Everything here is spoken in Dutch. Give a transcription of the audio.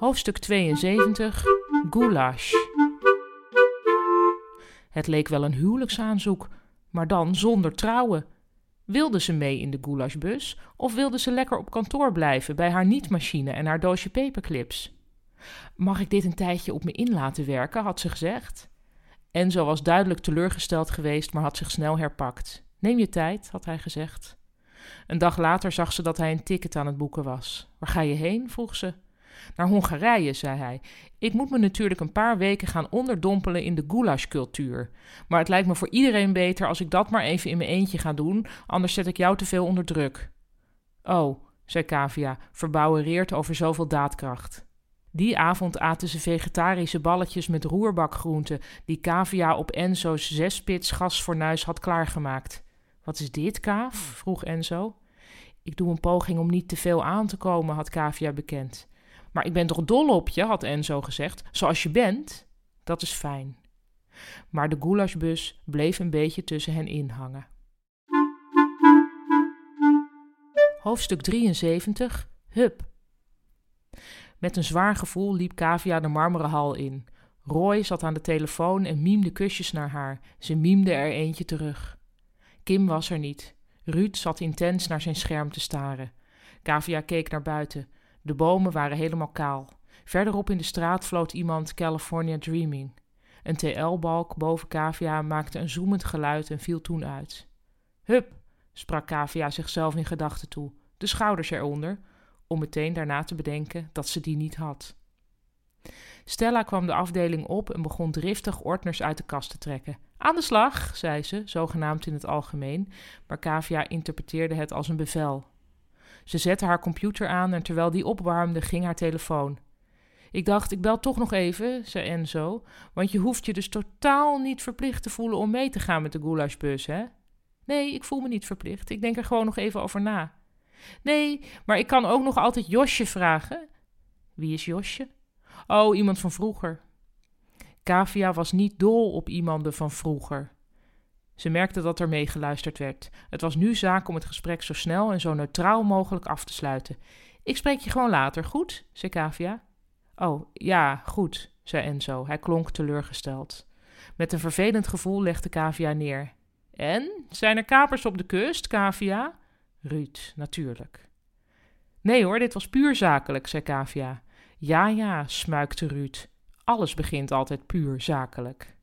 Hoofdstuk 72 Goulash Het leek wel een huwelijksaanzoek, maar dan zonder trouwen. Wilde ze mee in de goulashbus of wilde ze lekker op kantoor blijven bij haar nietmachine en haar doosje paperclips? Mag ik dit een tijdje op me in laten werken, had ze gezegd. Enzo was duidelijk teleurgesteld geweest, maar had zich snel herpakt. Neem je tijd, had hij gezegd. Een dag later zag ze dat hij een ticket aan het boeken was. Waar ga je heen? vroeg ze. Naar Hongarije, zei hij. Ik moet me natuurlijk een paar weken gaan onderdompelen in de goulashcultuur. Maar het lijkt me voor iedereen beter als ik dat maar even in mijn eentje ga doen, anders zet ik jou te veel onder druk. Oh, zei Kavia, verbouwereerd over zoveel daadkracht. Die avond aten ze vegetarische balletjes met roerbakgroenten die Kavia op Enzo's zespits gasfornuis had klaargemaakt. Wat is dit, Kaaf? vroeg Enzo. Ik doe een poging om niet te veel aan te komen, had Kavia bekend. Maar ik ben toch dol op je, had Enzo gezegd. Zoals je bent. Dat is fijn. Maar de goulashbus bleef een beetje tussen hen in hangen. Hoofdstuk 73 Hup. Met een zwaar gevoel liep Kavia de marmeren hal in. Roy zat aan de telefoon en miemde kusjes naar haar. Ze miemde er eentje terug. Kim was er niet. Ruud zat intens naar zijn scherm te staren. Kavia keek naar buiten. De bomen waren helemaal kaal. Verderop in de straat floot iemand California Dreaming. Een TL-balk boven Kavia maakte een zoemend geluid en viel toen uit. Hup, sprak Kavia zichzelf in gedachten toe, de schouders eronder, om meteen daarna te bedenken dat ze die niet had. Stella kwam de afdeling op en begon driftig ordners uit de kast te trekken. Aan de slag, zei ze, zogenaamd in het algemeen, maar Kavia interpreteerde het als een bevel. Ze zette haar computer aan en terwijl die opwarmde, ging haar telefoon. Ik dacht, ik bel toch nog even, zei Enzo, want je hoeft je dus totaal niet verplicht te voelen om mee te gaan met de goulashbus, hè? Nee, ik voel me niet verplicht. Ik denk er gewoon nog even over na. Nee, maar ik kan ook nog altijd Josje vragen. Wie is Josje? Oh, iemand van vroeger. Kavia was niet dol op iemanden van vroeger. Ze merkte dat er meegeluisterd werd. Het was nu zaak om het gesprek zo snel en zo neutraal mogelijk af te sluiten. Ik spreek je gewoon later, goed? zei Kavia. Oh, ja, goed, zei Enzo. Hij klonk teleurgesteld. Met een vervelend gevoel legde Kavia neer. En? Zijn er kapers op de kust, Kavia? Ruud, natuurlijk. Nee hoor, dit was puur zakelijk, zei Kavia. Ja, ja, smuikte Ruud. Alles begint altijd puur zakelijk.